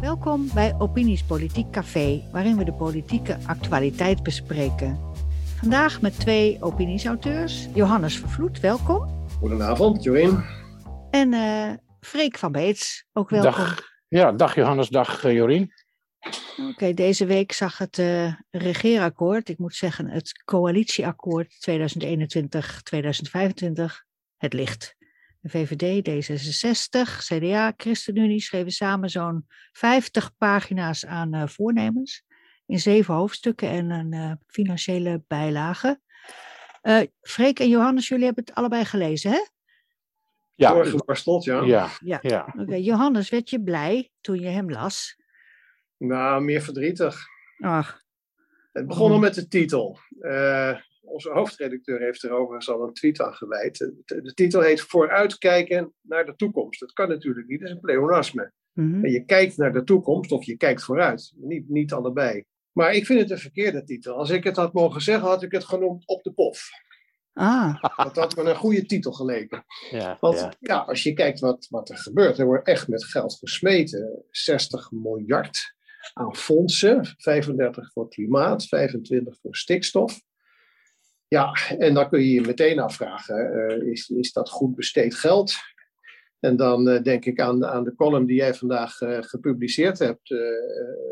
Welkom bij Opinies Politiek Café, waarin we de politieke actualiteit bespreken. Vandaag met twee opiniesauteurs. Johannes Vervloed, welkom. Goedenavond, Jorien. En uh, Freek van Beets, ook welkom. Dag. Ja, dag Johannes, dag uh, Jorien. Oké, deze week zag het uh, regeerakkoord, ik moet zeggen het coalitieakkoord 2021-2025, het licht. De VVD, D66, CDA, ChristenUnie schreven samen zo'n 50 pagina's aan uh, voornemens in zeven hoofdstukken en een uh, financiële bijlage. Uh, Freek en Johannes, jullie hebben het allebei gelezen, hè? Ja, doorgebarsteld, ja. Ja, ja. ja. Oké, okay. Johannes, werd je blij toen je hem las? Nou, meer verdrietig. Ach. Het begon al met de titel. Uh, onze hoofdredacteur heeft er overigens al een tweet aan gewijd. De, de, titel heet Vooruitkijken naar de toekomst. Dat kan natuurlijk niet, dat is een pleonasme. Mm -hmm. En je kijkt naar de toekomst of je kijkt vooruit. Niet, niet allebei. Maar ik vind het een verkeerde titel. Als ik het had mogen zeggen, had ik het genoemd Op de Pof. Ah. Dat had me een goede titel geleken. Ja, Want ja. ja. als je kijkt wat, wat er gebeurt, er wordt echt met geld gesmeten. 60 miljard aan fondsen, 35 voor klimaat, 25 voor stikstof. Ja, en dan kun je je meteen afvragen, uh, is, is dat goed besteed geld? En dan uh, denk ik aan, aan de column die jij vandaag uh, gepubliceerd hebt,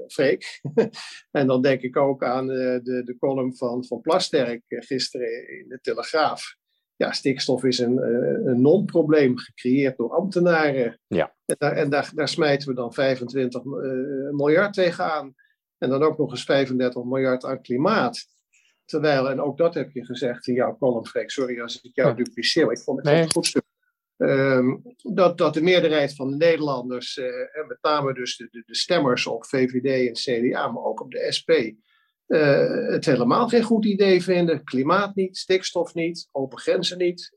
Freek. en dan denk ik ook aan de, de column van, van Plasterk gisteren in de Telegraaf. Ja, stikstof is een, een non-probleem gecreëerd door ambtenaren. Ja. En, daar, en daar, daar smijten we dan 25 miljard tegenaan. En dan ook nog eens 35 miljard aan klimaat. Terwijl, en ook dat heb je gezegd in jouw column, Freek, sorry als ik jou ja. dupliceer, maar ik vond het nee. een goed stuk. Um, dat, dat de meerderheid van de Nederlanders, uh, en met name dus de, de, de, stemmers op VVD en CDA, maar ook op de SP, uh, het helemaal geen goed idee vinden. Klimaat niet, stikstof niet, open grenzen niet.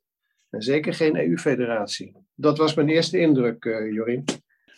En zeker geen EU-federatie. Dat was mijn eerste indruk, uh, Jorien.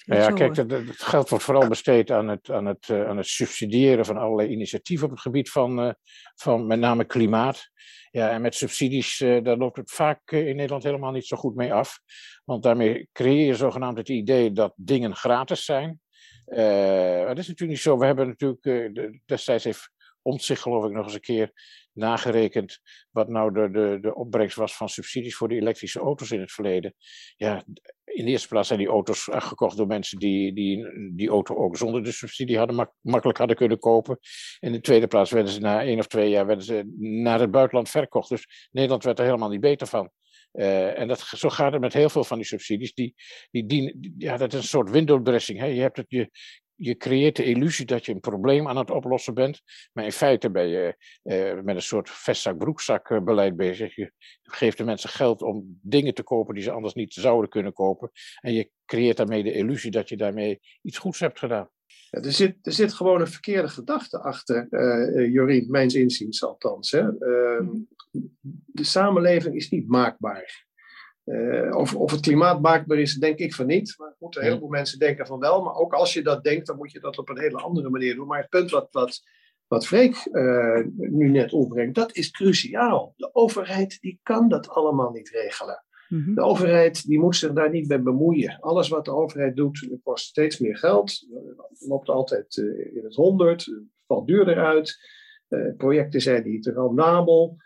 Nou ja, kijk, het, het, geld wordt vooral besteed aan het, aan, het, uh, aan het subsidiëren van allerlei initiatieven op het gebied van, uh, van met name klimaat. Ja, en met subsidies, uh, daar loopt het vaak in Nederland helemaal niet zo goed mee af. Want daarmee creëer je zogenaamd het idee dat dingen gratis zijn. maar dat is natuurlijk niet zo. We hebben natuurlijk, de, destijds heeft Omtzigt geloof ik nog eens een keer nagerekend wat nou de, de, de opbrengst was van subsidies voor de elektrische auto's in het verleden. Ja, in de eerste plaats zijn die auto's gekocht door mensen die die, die auto ook zonder de subsidie hadden, mak makkelijk hadden kunnen kopen. In de tweede plaats werden ze na één of twee jaar werden ze naar het buitenland verkocht. Dus Nederland werd er helemaal niet beter van. Uh, en dat, zo gaat het met heel veel van die subsidies. Die, die ja, dat is een soort window dressing. Hè? Je, hebt het, je, je creëert de illusie dat je een probleem aan het oplossen bent. Maar in feite ben je uh, met een soort vestzak-broekzak beleid bezig. Je geeft de mensen geld om dingen te kopen die ze anders niet zouden kunnen kopen. En je creëert daarmee de illusie dat je daarmee iets goeds hebt gedaan. Ja, er, zit, er zit gewoon een verkeerde gedachte achter, uh, Jorien, mijns inziens althans. Hè. Uh, de samenleving is niet maakbaar. Uh, of, of het klimaat maakbaar is, denk ik van niet. Maar goed, een heleboel mensen denken van wel. Maar ook als je dat denkt, dan moet je dat op een hele andere manier doen. Maar het punt wat, wat, wat Freek uh, nu net opbrengt, dat is cruciaal. De overheid die kan dat allemaal niet regelen. Mm -hmm. De overheid die moet zich daar niet mee bemoeien. Alles wat de overheid doet, kost steeds meer geld. Loopt altijd uh, in het honderd, valt duurder uit. projecten zijn niet rendabel.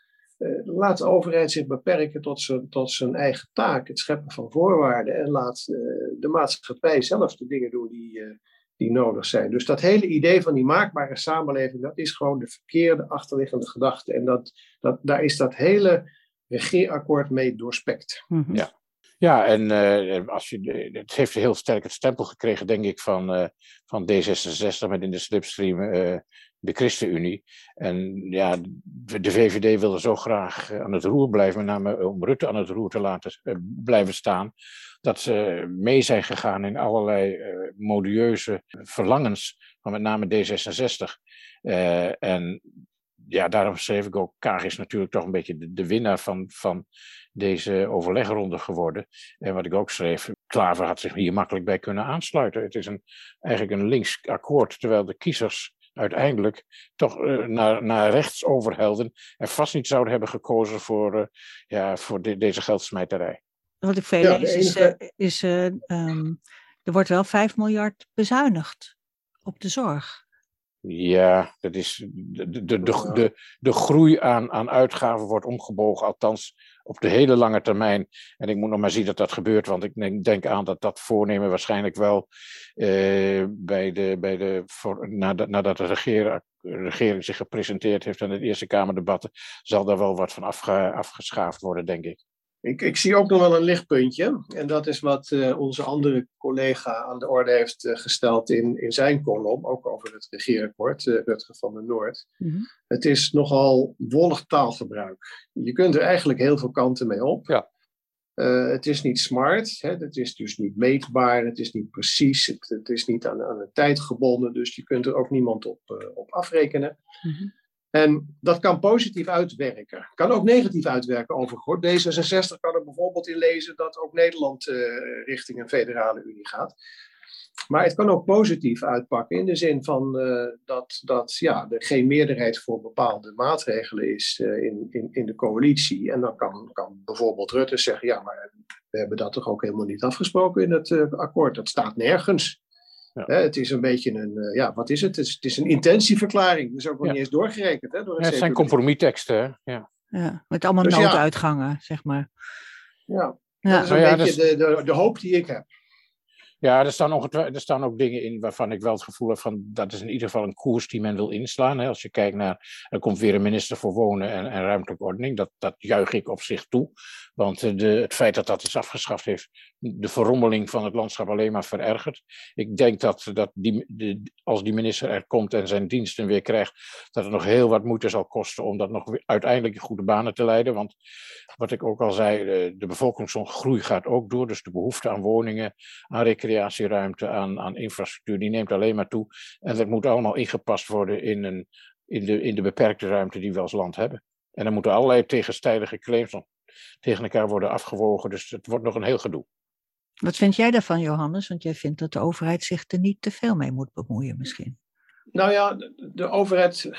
Uh, laat de overheid zich beperken tot zijn, tot zijn eigen taak, het scheppen van voorwaarden. En laat uh, de maatschappij zelf de dingen doen die, uh, die nodig zijn. Dus dat hele idee van die maakbare samenleving, dat is gewoon de verkeerde achterliggende gedachte. En dat, dat, daar is dat hele regeerakkoord mee doorspekt. Mm -hmm. Ja. Ja, en uh, als je, het heeft heel sterk het stempel gekregen, denk ik, van, uh, van D66 met in de slipstream uh, de ChristenUnie. En ja, de VVD wilde zo graag aan het roer blijven, met name om Rutte aan het roer te laten blijven staan, dat ze mee zijn gegaan in allerlei modieuze verlangens van met name D66. en ja, daarom schreef ik ook, Kaag is natuurlijk toch een beetje de, de winnaar van, van deze overlegronde geworden. En wat ik ook schreef, Klaver had zich hier makkelijk bij kunnen aansluiten. Het is een, eigenlijk een links akkoord, terwijl de kiezers uiteindelijk toch uh, naar, naar rechts overhelden en vast niet zouden hebben gekozen voor, uh, ja, voor de, deze geldsmijterij. wat ik veel Ja, lees is, enige- eh, is eh, ehm, er wordt wel 5 miljard bezuinigd op de zorg. Ja, dat is de, de, de, de, de, de groei aan, aan uitgaven wordt omgebogen, althans op de hele lange termijn. En ik moet nog maar zien dat dat gebeurt, want ik denk, aan dat dat voornemen waarschijnlijk wel eh, bij de, bij de, voor, nadat, nadat de regering, regering zich gepresenteerd heeft aan het Eerste Kamerdebatten, zal daar wel wat van afge, afgeschaafd worden, denk ik. Ik, ik zie ook nog wel een lichtpuntje. En dat is wat eh, onze andere collega aan de orde heeft eh, gesteld in, in zijn column, ook over het regeerakkoord, eh, Rutger van der Noord. Het is nogal wollig taalgebruik. Je kunt er eigenlijk heel veel kanten mee op. Ja. Eh, het is niet smart, hè? het is dus niet meetbaar, het is niet precies, het, het is niet aan, aan de tijd gebonden, dus je kunt er ook niemand op, eh, op afrekenen. Mhm. En dat kan positief uitwerken. Kan ook negatief uitwerken overigens. hoor. D66 kan er bijvoorbeeld in lezen dat ook Nederland eh, richting een federale unie gaat. Maar het kan ook positief uitpakken in de zin van eh, dat, dat ja, er geen meerderheid voor bepaalde maatregelen is eh, in, in, in de coalitie. En dan kan, kan bijvoorbeeld Rutte zeggen, ja, maar we hebben dat toch ook helemaal niet afgesproken in het akkoord. Dat staat nergens. Ja. Hè, het is een beetje een, eh, ja, wat is het? Het is, het is een intentieverklaring. Dat is ook nog Ja. niet eens doorgerekend. Hè, door Ja, het het zijn compromisteksten, hè? Ja. Ja, met allemaal Dus ja. nooduitgangen, zeg maar. Ja, Ja. dat is een ja, beetje de, de, de hoop die ik heb. Ja, er staan, ongetwij- er staan ook dingen in waarvan ik wel het gevoel heb van dat is in ieder geval een koers die men wil inslaan. Hè. Als je kijkt naar, er komt weer een minister voor Wonen en, en Ruimtelijke Ordening, dat, dat juich ik op zich toe. Want eh, de, het feit dat dat is afgeschaft heeft de verrommeling van het landschap alleen maar verergerd. Ik denk dat, dat die, de, als die minister er komt en zijn diensten weer krijgt, dat het nog heel wat moeite zal kosten om dat nog uiteindelijk in goede banen te leiden. Want wat ik ook al zei, de, de bevolkingsgroei gaat ook door. Dus de behoefte aan woningen, aan recreatieruimte, aan, aan infrastructuur, die neemt alleen maar toe. En dat moet allemaal ingepast worden in, een, in, de, in de beperkte ruimte die we als land hebben. En dan moeten allerlei tegenstrijdige claims tegen elkaar worden afgewogen. Dus het wordt nog een heel gedoe. Wat vind jij daarvan, Johannes? Want jij vindt dat de overheid zich er niet te veel mee moet bemoeien, misschien. Nou ja, de, overheid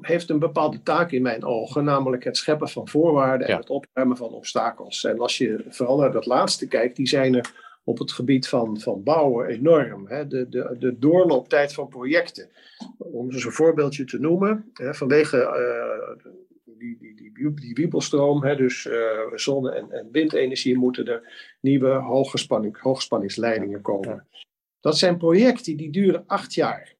heeft een bepaalde taak in mijn ogen, namelijk het scheppen van voorwaarden en Ja. het opruimen van obstakels. En als je vooral naar dat laatste kijkt, die zijn er op het gebied van, van bouwen enorm. Hè? De, de, de doorlooptijd van projecten. Om eens een voorbeeldje te noemen, hè, vanwege eh, die, die, die, die, wiebelstroom, hè, dus eh, zonne- en, en windenergie, moeten er nieuwe hogespanning, hoogspanningsleidingen komen. Dat zijn projecten die duren acht jaar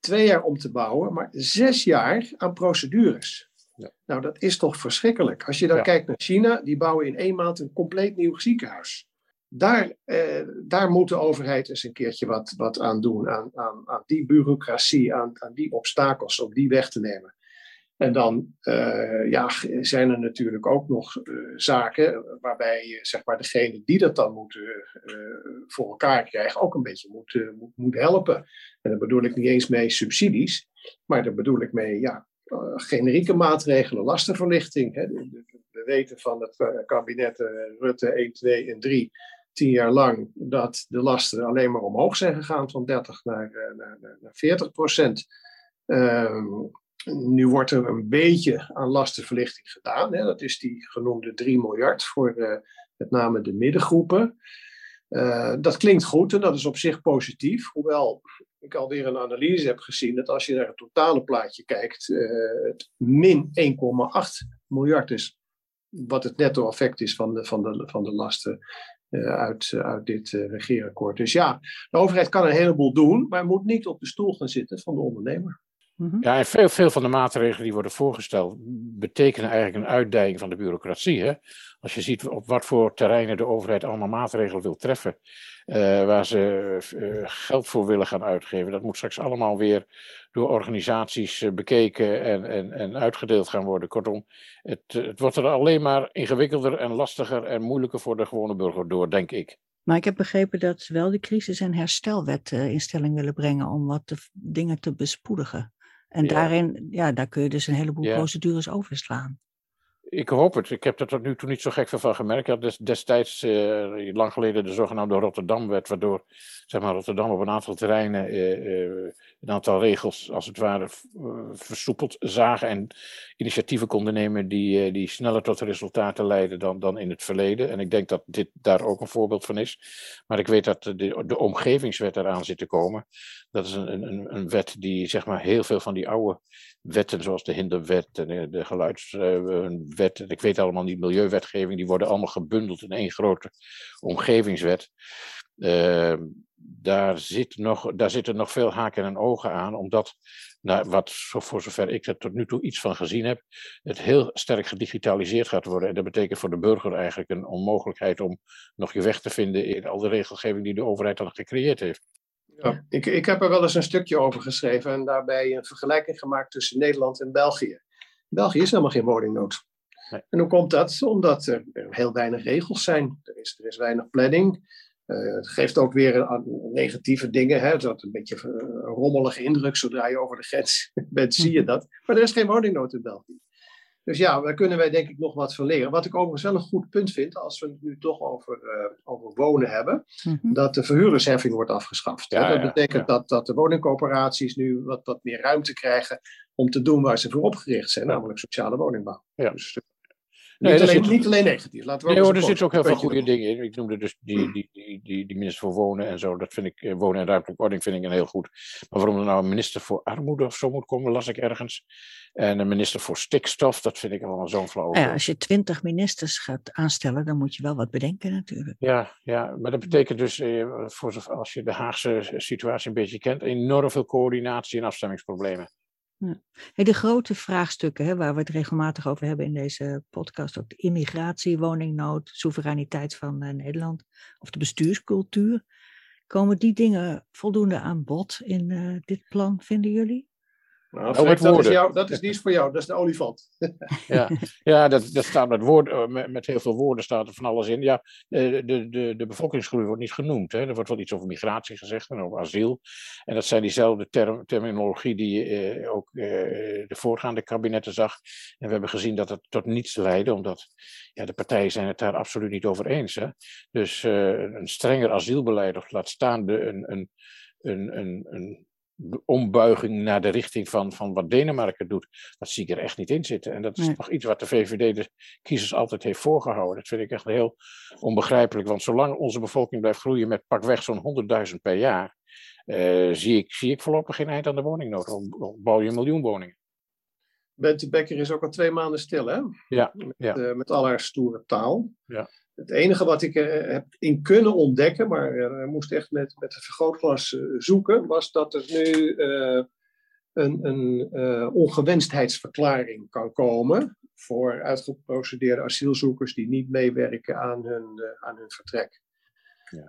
twee jaar om te bouwen, maar zes jaar aan procedures. Ja. Nou, dat is toch verschrikkelijk. Als je dan Ja. kijkt naar China, die bouwen in één maand een compleet nieuw ziekenhuis. Daar, eh, daar moet de overheid eens een keertje wat, wat aan doen, aan, aan, aan die bureaucratie, aan, aan die obstakels, om die weg te nemen. En dan eh, ja, zijn er natuurlijk ook nog eh, zaken waarbij eh, zeg maar, degene die dat dan moeten voor elkaar krijgen ook een beetje moet, moet, helpen. En daar bedoel ik niet eens mee subsidies, maar daar bedoel ik mee ja, generieke maatregelen, lastenverlichting. Hè. We weten van het kabinet Rutte 1, 2 en 3, tien jaar lang, dat de lasten alleen maar omhoog zijn gegaan van 30 naar, eh, naar, naar, naar 40 procent. Ehm, nu wordt er een beetje aan lastenverlichting gedaan. Hè. Dat is die genoemde 3 miljard voor eh, met name de middengroepen. Eh, dat klinkt goed en dat is op zich positief. Hoewel ik alweer een analyse heb gezien dat als je naar het totale plaatje kijkt, eh, het min 1,8 miljard is. Wat het netto effect is van de, van de, van de lasten uit, uit dit regeerakkoord. Dus ja, de overheid kan een heleboel doen, maar moet niet op de stoel gaan zitten van de ondernemer. Mhm. Ja, en veel, veel van de maatregelen die worden voorgesteld, betekenen eigenlijk een uitdijing van de bureaucratie. Hè? Als je ziet op wat voor terreinen de overheid allemaal maatregelen wil treffen, eh, waar ze eh, geld voor willen gaan uitgeven, dat moet straks allemaal weer door organisaties eh, bekeken en, en, en uitgedeeld gaan worden. Kortom, het, het wordt er alleen maar ingewikkelder en lastiger en moeilijker voor de gewone burger door, denk ik. Maar ik heb begrepen dat ze wel de crisis- en herstelwet in stelling willen brengen om wat te, dingen te bespoedigen. En Ja. daarin, ja, daar kun je dus een heleboel procedures overslaan. Ik hoop het. Ik heb er tot nu toe niet zo gek veel van gemerkt. Ik had destijds, uh, lang geleden, de zogenaamde Rotterdamwet, waardoor zeg maar, Rotterdam op een aantal terreinen uh, uh, een aantal regels, als het ware, versoepeld zagen en initiatieven konden nemen die, die sneller tot resultaten leiden dan, dan in het verleden. En ik denk dat dit daar ook een voorbeeld van is. Maar ik weet dat de, de omgevingswet eraan zit te komen. Dat is een, een, een wet die zeg maar, heel veel van die oude wetten, zoals de hinderwet en de en ik weet allemaal niet, milieuwetgeving, die worden allemaal gebundeld in één grote omgevingswet. Uh, daar, zit nog, daar zitten nog veel haken en ogen aan, omdat, nou, wat, voor zover ik er tot nu toe iets van gezien heb, het heel sterk gedigitaliseerd gaat worden. En dat betekent voor de burger eigenlijk een onmogelijkheid om nog je weg te vinden in al de regelgeving die de overheid dan gecreëerd heeft. Ja, ik, ik heb er wel eens een stukje over geschreven en daarbij een vergelijking gemaakt tussen Nederland en België. België is helemaal geen woningnood. Nee. En hoe komt dat? Omdat er heel weinig regels zijn. Er is, er is weinig planning. Uh, het geeft ook weer een, negatieve dingen. Hè? Dat een beetje een rommelige indruk. Zodra je over de grens bent, zie je dat. Maar er is geen woningnood in België. Dus ja, daar kunnen wij denk ik nog wat van leren. Wat ik overigens wel een goed punt vind, als we het nu toch over, uh, over wonen hebben, mm-hmm. dat de verhuurdersheffing wordt afgeschaft. Ja, dat betekent ja. dat, dat de woningcoöperaties nu wat, wat meer ruimte krijgen om te doen waar ze voor opgericht zijn, namelijk sociale woningbouw. Ja. Dus, Nee, niet, alleen, niet alleen negatief. Laten we nee, hoor, er zitten ook heel veel goede dingen in. Ik noemde dus die, die, die, die, die minister voor Wonen en zo. Dat vind ik, eh, wonen en ruimtelijke ordening vind ik een heel goed. Maar waarom er nou een minister voor armoede of zo moet komen, las ik ergens. En een minister voor stikstof, dat vind ik allemaal zo'n flauw. Ja, als je twintig ministers gaat aanstellen, dan moet je wel wat bedenken natuurlijk. Ja, ja maar dat betekent dus, eh, voor, als je de Haagse situatie een beetje kent, enorm veel coördinatie en afstemmingsproblemen. Ja. de grote vraagstukken hè, waar we het regelmatig over hebben in deze podcast, ook de immigratie, woningnood, soevereiniteit van uh, Nederland of de bestuurscultuur, komen die dingen voldoende aan bod in uh, dit plan, vinden jullie? Nou, Frank, dat, is jou, dat is niet voor jou, dat is de olifant. ja, ja dat, dat staat met, woord, eh, met, met, heel veel woorden staat er van alles in. Ja, de, de, de, de bevolkingsgroei wordt niet genoemd. Hè. Er wordt wel iets over migratie gezegd en over asiel. En dat zijn diezelfde term, terminologie die eh, ook eh, de voorgaande kabinetten zag. En we hebben gezien dat het tot niets leidde, omdat ja, de partijen zijn het daar absoluut niet over eens. Hè. Dus uh, een strenger asielbeleid, of laat staan de, een, een, een, een, een ombuiging naar de richting van, van wat Denemarken doet, dat zie ik er echt niet in zitten. En dat is nog iets wat de VVD de kiezers altijd heeft voorgehouden. Dat vind ik echt heel onbegrijpelijk, want zolang onze bevolking blijft groeien met pakweg zo'n 100.000 per jaar, uh, zie, ik, zie ik voorlopig geen eind aan de woningnood. Dan bouw je een miljoen woningen. Bente Becker is ook al twee maanden stil, hè? Ja. Met, ja. Uh, met al haar stoere taal. Ja. Het enige wat ik er heb in kunnen ontdekken, maar uh, moest echt met, met een vergrootglas uh, zoeken, was dat er nu een, een ongewensheidsverklaring kan komen voor uitgeprocedeerde asielzoekers die niet meewerken aan hun, aan hun vertrek.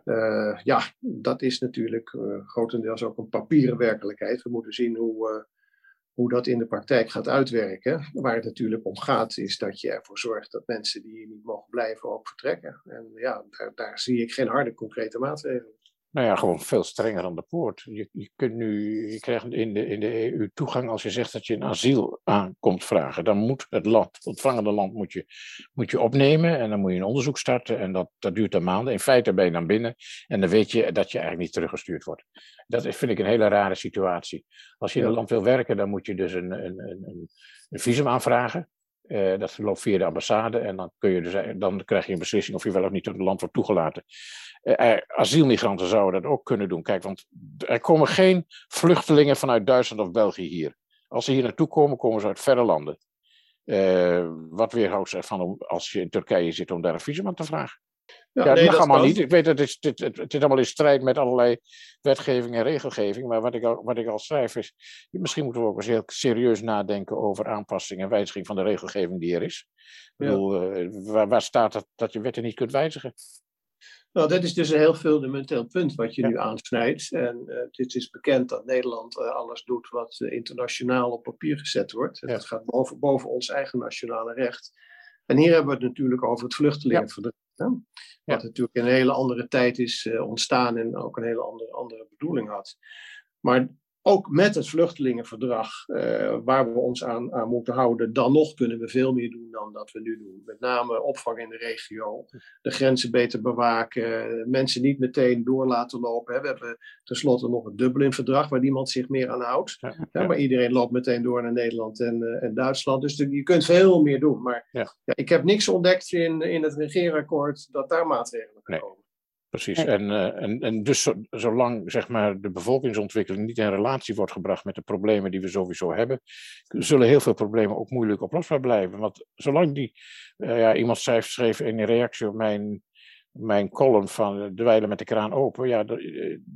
Ja. ja, dat is natuurlijk grotendeels ook een papieren werkelijkheid. We moeten zien hoe hoe dat in de praktijk gaat uitwerken. Waar het natuurlijk om gaat, is dat je ervoor zorgt dat mensen die hier niet mogen blijven ook vertrekken. En ja, daar, daar zie ik geen harde concrete maatregelen. Nou ja, gewoon veel strenger aan de poort. Je, je, kunt nu, je krijgt in de, in de EU toegang als je zegt dat je een asiel aankomt vragen. Dan moet het land, het ontvangende land, moet je, moet je opnemen en dan moet je een onderzoek starten en dat, dat duurt dan maanden. In feite ben je dan binnen en dan weet je dat je eigenlijk niet teruggestuurd wordt. Dat vind ik een hele rare situatie. Als je in een land wil werken, dan moet je dus een, een, een, een visum aanvragen. Uh, dat loopt via de ambassade en dan, kun je dus, dan krijg je een beslissing of je wel of niet tot het land wordt toegelaten. Uh, asielmigranten zouden dat ook kunnen doen. Kijk, want er komen geen vluchtelingen vanuit Duitsland of België hier. Als ze hier naartoe komen, komen ze uit verre landen. Uh, wat weerhoudt ze ervan om, als je in Turkije zit om daar een visum aan te vragen? Ja, ja nee, dat mag allemaal niet. Ik weet dat het, het, het, het, is allemaal in strijd met allerlei wetgeving en regelgeving. Maar wat ik al, wat ik al schrijf is, misschien moeten we ook eens heel serieus nadenken over aanpassing en wijziging van de regelgeving die er is. Ja. Ik bedoel, uh, waar, waar, staat dat, dat je wetten niet kunt wijzigen? Nou, dat is dus een heel fundamenteel punt wat je ja. nu aansnijdt. En uh, het is bekend dat Nederland uh, alles doet wat uh, internationaal op papier gezet wordt. Ja. Dat gaat boven, boven ons eigen nationale recht. En hier hebben we het natuurlijk over het vluchtelingenverdrag. Ja. Wat natuurlijk in een hele andere tijd is ontstaan en ook een hele andere, andere bedoeling had. Maar ook met het vluchtelingenverdrag, uh, waar we ons aan, aan, moeten houden, dan nog kunnen we veel meer doen dan dat we nu doen. Met name opvang in de regio, de grenzen beter bewaken, mensen niet meteen door laten lopen. Hè. We hebben tenslotte nog het Dublin-verdrag, waar niemand zich meer aan houdt. Ja, ja. maar iedereen loopt meteen door naar Nederland en, uh, en Duitsland. Dus je kunt veel meer doen. Maar ik heb niks ontdekt in, in het regeerakkoord dat daar maatregelen nee. Precies. En, uh, en, en dus zo, zolang zeg maar, de bevolkingsontwikkeling niet in relatie wordt gebracht met de problemen die we sowieso hebben, zullen heel veel problemen ook moeilijk oplosbaar blijven. Want zolang die, uh, ja, iemand schreef, schreef in reactie op mijn mijn column van eh, de wijlen met de kraan open. Ja, eh,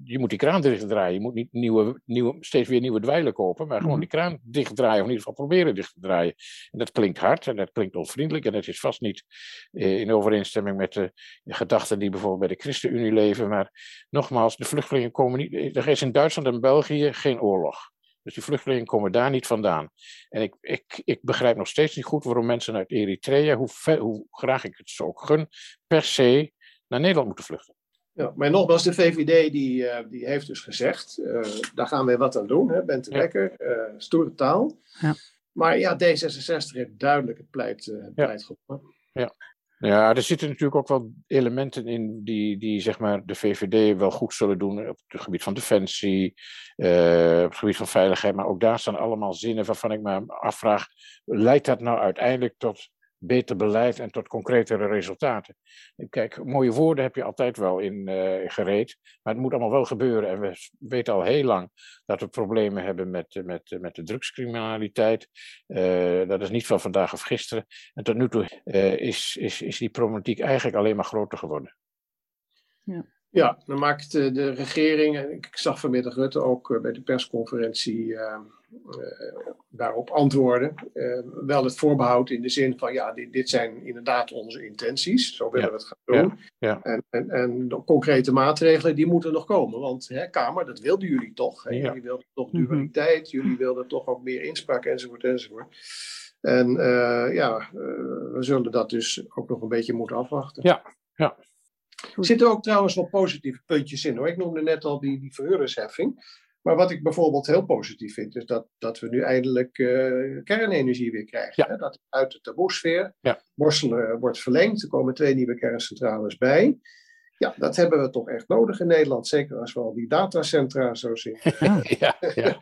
je moet die kraan dichtdraaien. Je moet niet nieuwe, nieuwe, steeds weer nieuwe dwijlen kopen, maar gewoon mhm. die kraan dichtdraaien. Of in ieder geval proberen dicht te draaien. En dat klinkt hard en dat klinkt onvriendelijk. En dat is vast niet eh, in overeenstemming met de, gedachten die bijvoorbeeld bij de ChristenUnie leven. Maar nogmaals, de vluchtelingen komen niet. Er is in Duitsland en België geen oorlog. Dus die vluchtelingen komen daar niet vandaan. En ik, ik, ik begrijp nog steeds niet goed waarom mensen uit Eritrea, hoe, ver, hoe graag ik het zo ook gun, per se naar Nederland moeten vluchten. Ja, maar nogmaals, de VVD die, uh, die heeft dus gezegd, uh, daar gaan we wat aan doen, hè, Bente ja. Lekker, uh, stoere taal. Ja. Maar ja, D66 heeft duidelijk het pleit, het pleit gewonnen. Ja. Ja, er zitten natuurlijk ook wel elementen in die, die zeg maar, de VVD wel goed zullen doen op het gebied van defensie, op het gebied van veiligheid. Maar ook daar staan allemaal zinnen waarvan ik me afvraag, leidt dat nou uiteindelijk tot beter beleid en tot concretere resultaten. Kijk, mooie woorden heb je altijd wel in uh, gereed, maar het moet allemaal wel gebeuren. En we weten al heel lang dat we problemen hebben met, met, met de drugscriminaliteit. Dat is niet van vandaag of gisteren. En tot nu toe is, is, is die problematiek eigenlijk alleen maar groter geworden. Ja. Ja, dan maakt de regering, en ik zag vanmiddag Rutte ook bij de persconferentie uh, daarop antwoorden. Uh, wel het voorbehoud in de zin van, ja, dit, dit zijn inderdaad onze intenties. Zo willen ja. we het gaan doen. Ja. Ja. En, en, en de concrete maatregelen, die moeten nog komen. Want, hè, Kamer, dat wilden jullie toch. Hè? Jullie wilden toch mhm. dualiteit, jullie wilden toch ook meer inspraak, enzovoort, enzovoort. En uh, ja, we zullen dat dus ook nog een beetje moeten afwachten. Ja, ja. Er zitten ook trouwens wel positieve puntjes in hoor. Ik noemde net al die, die verhuurdersheffing. Maar wat ik bijvoorbeeld heel positief vind, is dat, dat we nu eindelijk uh, kernenergie weer krijgen. Ja. Hè? Dat uit de taboesfeer. Ja. Borselen wordt verlengd, er komen twee nieuwe kerncentrales bij. Ja, dat hebben we toch echt nodig in Nederland. Zeker als we al die datacentra zo zien. ja, ja.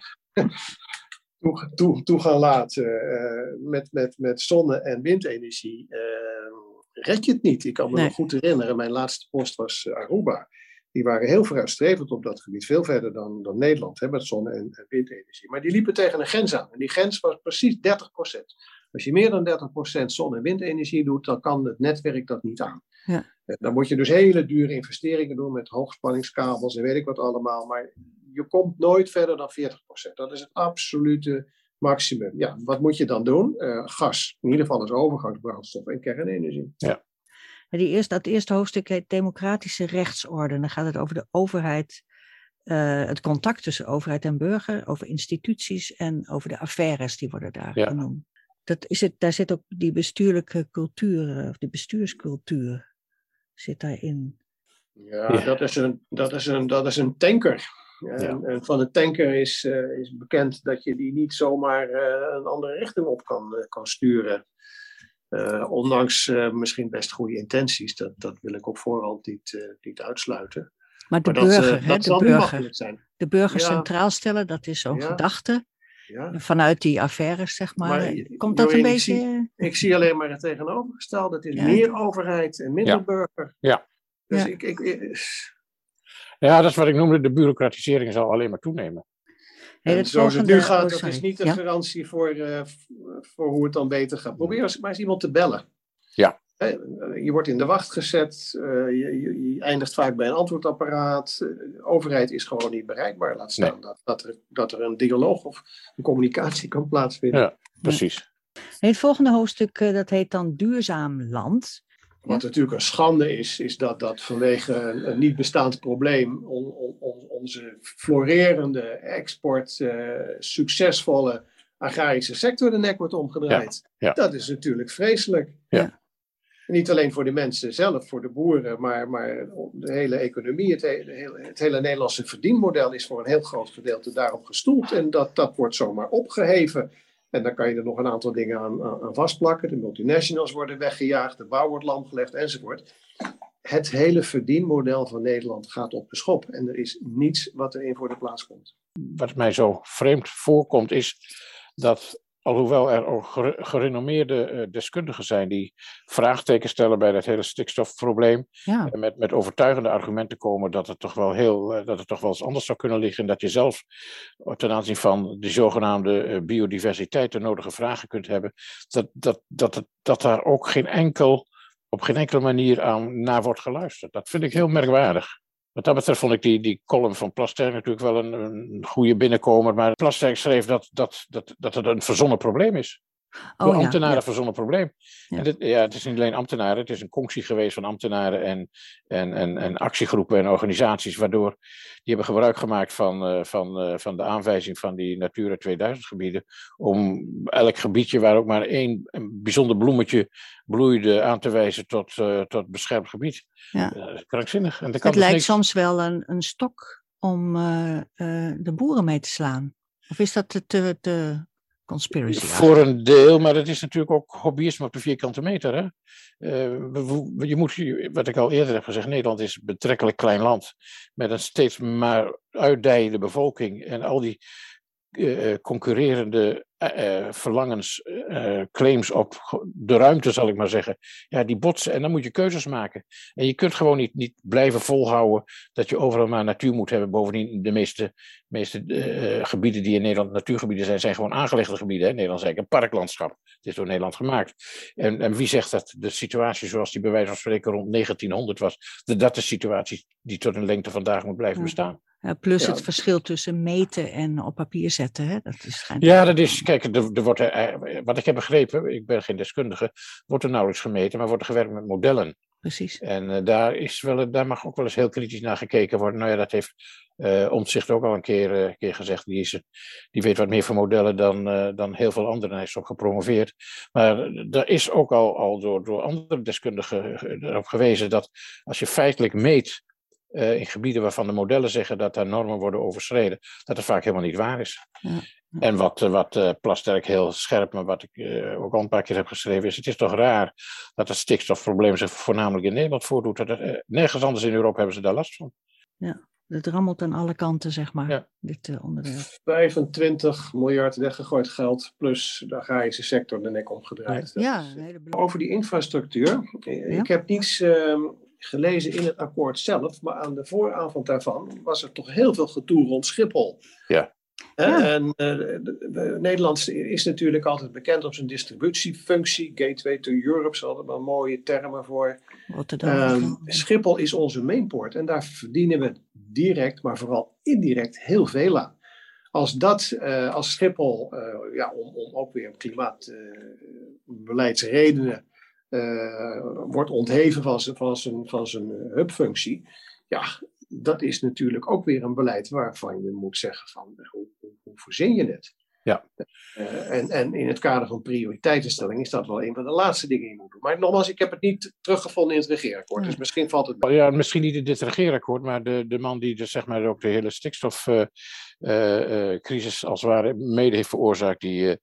toe, toe, toe, gaan laten uh, met, met, met zonne- en windenergie. Uh, red je het niet. Ik kan me nee. nog goed herinneren, mijn laatste post was Aruba die waren heel vooruitstrevend op dat gebied, veel verder dan, dan Nederland, hè, met zonne- en, en windenergie. Maar die liepen tegen een grens aan. En die grens was precies 30%. Als je meer dan 30% zon- en windenergie doet, dan kan het netwerk dat niet aan. Ja. Dan moet je dus hele dure investeringen doen met hoogspanningskabels en weet ik wat allemaal. Maar je komt nooit verder dan 40%. Dat is het absolute maximum. Ja, wat moet je dan doen? Uh, gas, in ieder geval als overgangsbrandstof en kernenergie. Ja. Die eerste, dat eerste hoofdstuk heet Democratische rechtsorde. Dan gaat het over de overheid, uh, het contact tussen overheid en burger, over instituties en over de affaires die worden daar ja. genoemd. Dat is het, daar zit ook die bestuurlijke cultuur, of die bestuurscultuur zit daarin. Ja, ja. Dat, is een, dat, is een, dat is een tanker. En, ja. en, van een tanker is, uh, is bekend dat je die niet zomaar uh, een andere richting op kan, uh, kan sturen. Uh, ondanks uh, misschien best goede intenties, dat, dat wil ik op voorhand niet, uh, niet uitsluiten. Maar de maar burger, dat, hè, dat de, zal burger niet zijn. de burger Ja. centraal stellen, dat is zo'n Ja. gedachte. Ja. Vanuit die affaires, zeg maar. Maar, Eh, Komt dat een beetje... zie- Ik zie alleen maar het tegenovergestelde. Het is Ja. meer overheid en minder Ja. burger. Ja. Dus Ja. ik, ik, ik- Ja, dat is wat ik noemde, de bureaucratisering zal alleen maar toenemen. Hey, en het zoals het volgende- nu gaat, oh, dat is niet een Ja? garantie voor, eh, voor hoe het dan beter gaat. Probeer eens, maar eens iemand te bellen. Ja. Hè, eh, Je wordt in de wacht gezet, eh, je, je, je eindigt vaak bij een antwoordapparaat. Eh, De overheid is gewoon niet bereikbaar. Laat staan dat, dat, er, dat er een dialoog of een communicatie kan plaatsvinden. Ja, precies. Het volgende hoofdstuk, eh, dat heet dan Duurzaam Land. Wat natuurlijk een schande is, is dat, dat vanwege een, een niet bestaand probleem on- on- on- onze florerende export, eh, succesvolle agrarische sector de nek wordt omgedraaid. Ja, ja. Dat is natuurlijk vreselijk. Ja. Niet alleen voor de mensen zelf, voor de boeren, maar, maar de hele economie, het hele, het hele Nederlandse verdienmodel is voor een heel groot gedeelte daarop gestoeld. En dat, dat wordt zomaar opgeheven. En dan kan je er nog een aantal dingen aan, aan vastplakken. De multinationals worden weggejaagd, de bouw wordt lamgelegd enzovoort. Het hele verdienmodel van Nederland gaat op de schop. En er is niets wat erin voor de plaats komt. Wat mij zo vreemd voorkomt is dat alhoewel er ook gerenommeerde uh, deskundigen zijn die vraagtekens stellen bij dat hele stikstofprobleem. Ja. En met, met overtuigende argumenten komen dat het, toch wel heel, uh, dat het toch wel eens anders zou kunnen liggen. En dat je zelf ten aanzien van de zogenaamde biodiversiteit de nodige vragen kunt hebben. Dat, dat, dat, dat, dat daar ook geen enkel, op geen enkele manier aan naar wordt geluisterd. Dat vind ik heel merkwaardig. Wat dat betreft vond ik die, die column van Plasterk natuurlijk wel een, een goede binnenkomer. Maar Plasterk schreef dat, dat, dat, dat het een verzonnen probleem is. Oh, Door ambtenaren ja. verzonnen probleem. Ja. En dit, ja, het is niet alleen ambtenaren, het is een conctie geweest van ambtenaren en, en, en, en actiegroepen en organisaties, waardoor die hebben gebruik gemaakt van, uh, van, uh, van de aanwijzing van die Natura 2000 gebieden, om elk gebiedje waar ook maar één bijzonder bloemetje bloeide aan te wijzen tot, uh, tot beschermd gebied. Ja. krankzinnig. En het dus lijkt niks... soms wel een, een stok om de boeren mee te slaan. Of is dat te, te conspiracy. Voor een deel, maar het is natuurlijk ook hobbyisme op de vierkante meter. Hè? Uh, je moet, wat ik al eerder heb gezegd, Nederland is een betrekkelijk klein land. Met een steeds maar uitdijende bevolking. En al die uh, concurrerende uh, verlangens, uh, claims op de ruimte, zal ik maar zeggen. Ja, die botsen en dan moet je keuzes maken. En je kunt gewoon niet, niet blijven volhouden dat je overal maar natuur moet hebben. Bovendien, de meeste, meeste gebieden die in Nederland natuurgebieden zijn, zijn gewoon aangelegde gebieden. Hè? Nederland is eigenlijk een parklandschap. Het is door Nederland gemaakt. En, en wie zegt dat de situatie zoals die bij wijze van spreken rond 1900 was, dat dat de situatie die tot een lengte vandaag moet blijven bestaan? Plus het verschil tussen meten en op papier zetten. Hè? Dat is ja, dat is, kijk, er, er wordt, er, wat ik heb begrepen, ik ben geen deskundige, wordt er nauwelijks gemeten, maar wordt er gewerkt met modellen. Precies. En uh, daar, is wel, daar mag ook wel eens heel kritisch naar gekeken worden. Nou ja, dat heeft uh, Omtzigt ook al een keer, uh, keer gezegd. Die, is, die weet wat meer van modellen dan, dan heel veel anderen. Hij is ook gepromoveerd. Maar er is ook al, al door, door andere deskundigen erop gewezen dat als je feitelijk meet uh, in gebieden waarvan de modellen zeggen dat daar normen worden overschreden, dat het vaak helemaal niet waar is. Ja. En wat, eh, wat uh, Plasterk heel scherp, maar wat ik uh, ook al een paar keer heb geschreven, is: het is toch raar dat het stikstofprobleem zich voornamelijk in Nederland voordoet. Dat nergens anders in Europa hebben ze daar last van. Ja, het rammelt aan alle kanten, zeg maar, ja. dit onderwerp. 25 miljard weggegooid geld, plus de agrarische sector de nek omgedraaid. Ja, Over die infrastructuur. Ik heb niets ehm, gelezen in het akkoord zelf, maar aan de vooravond daarvan was er toch heel veel gedoe rond Schiphol. Ja. En uh, Nederland is natuurlijk altijd bekend om zijn distributiefunctie. Gateway to Europe, ze hadden wel mooie termen voor. Um, Schiphol is onze mainport en daar verdienen we direct, maar vooral indirect heel veel aan. Als dat, uh, als Schiphol, uh, ja, om, om ook weer klimaatbeleidsredenen uh, wordt ontheven van zijn, van zijn, van zijn hubfunctie. Ja, dat is natuurlijk ook weer een beleid waarvan je moet zeggen van hoe, hoe, hoe verzin je het? Ja. Uh, en, en in het kader van prioriteitenstelling is dat wel een van de laatste dingen die je moet doen. Maar nogmaals, ik heb het niet teruggevonden in het regeerakkoord. Dus misschien valt het. Ja, misschien niet in dit regeerakkoord, maar de, de man die dus, zeg maar, ook de hele stikstofcrisis uh, uh, als het ware mede heeft veroorzaakt, die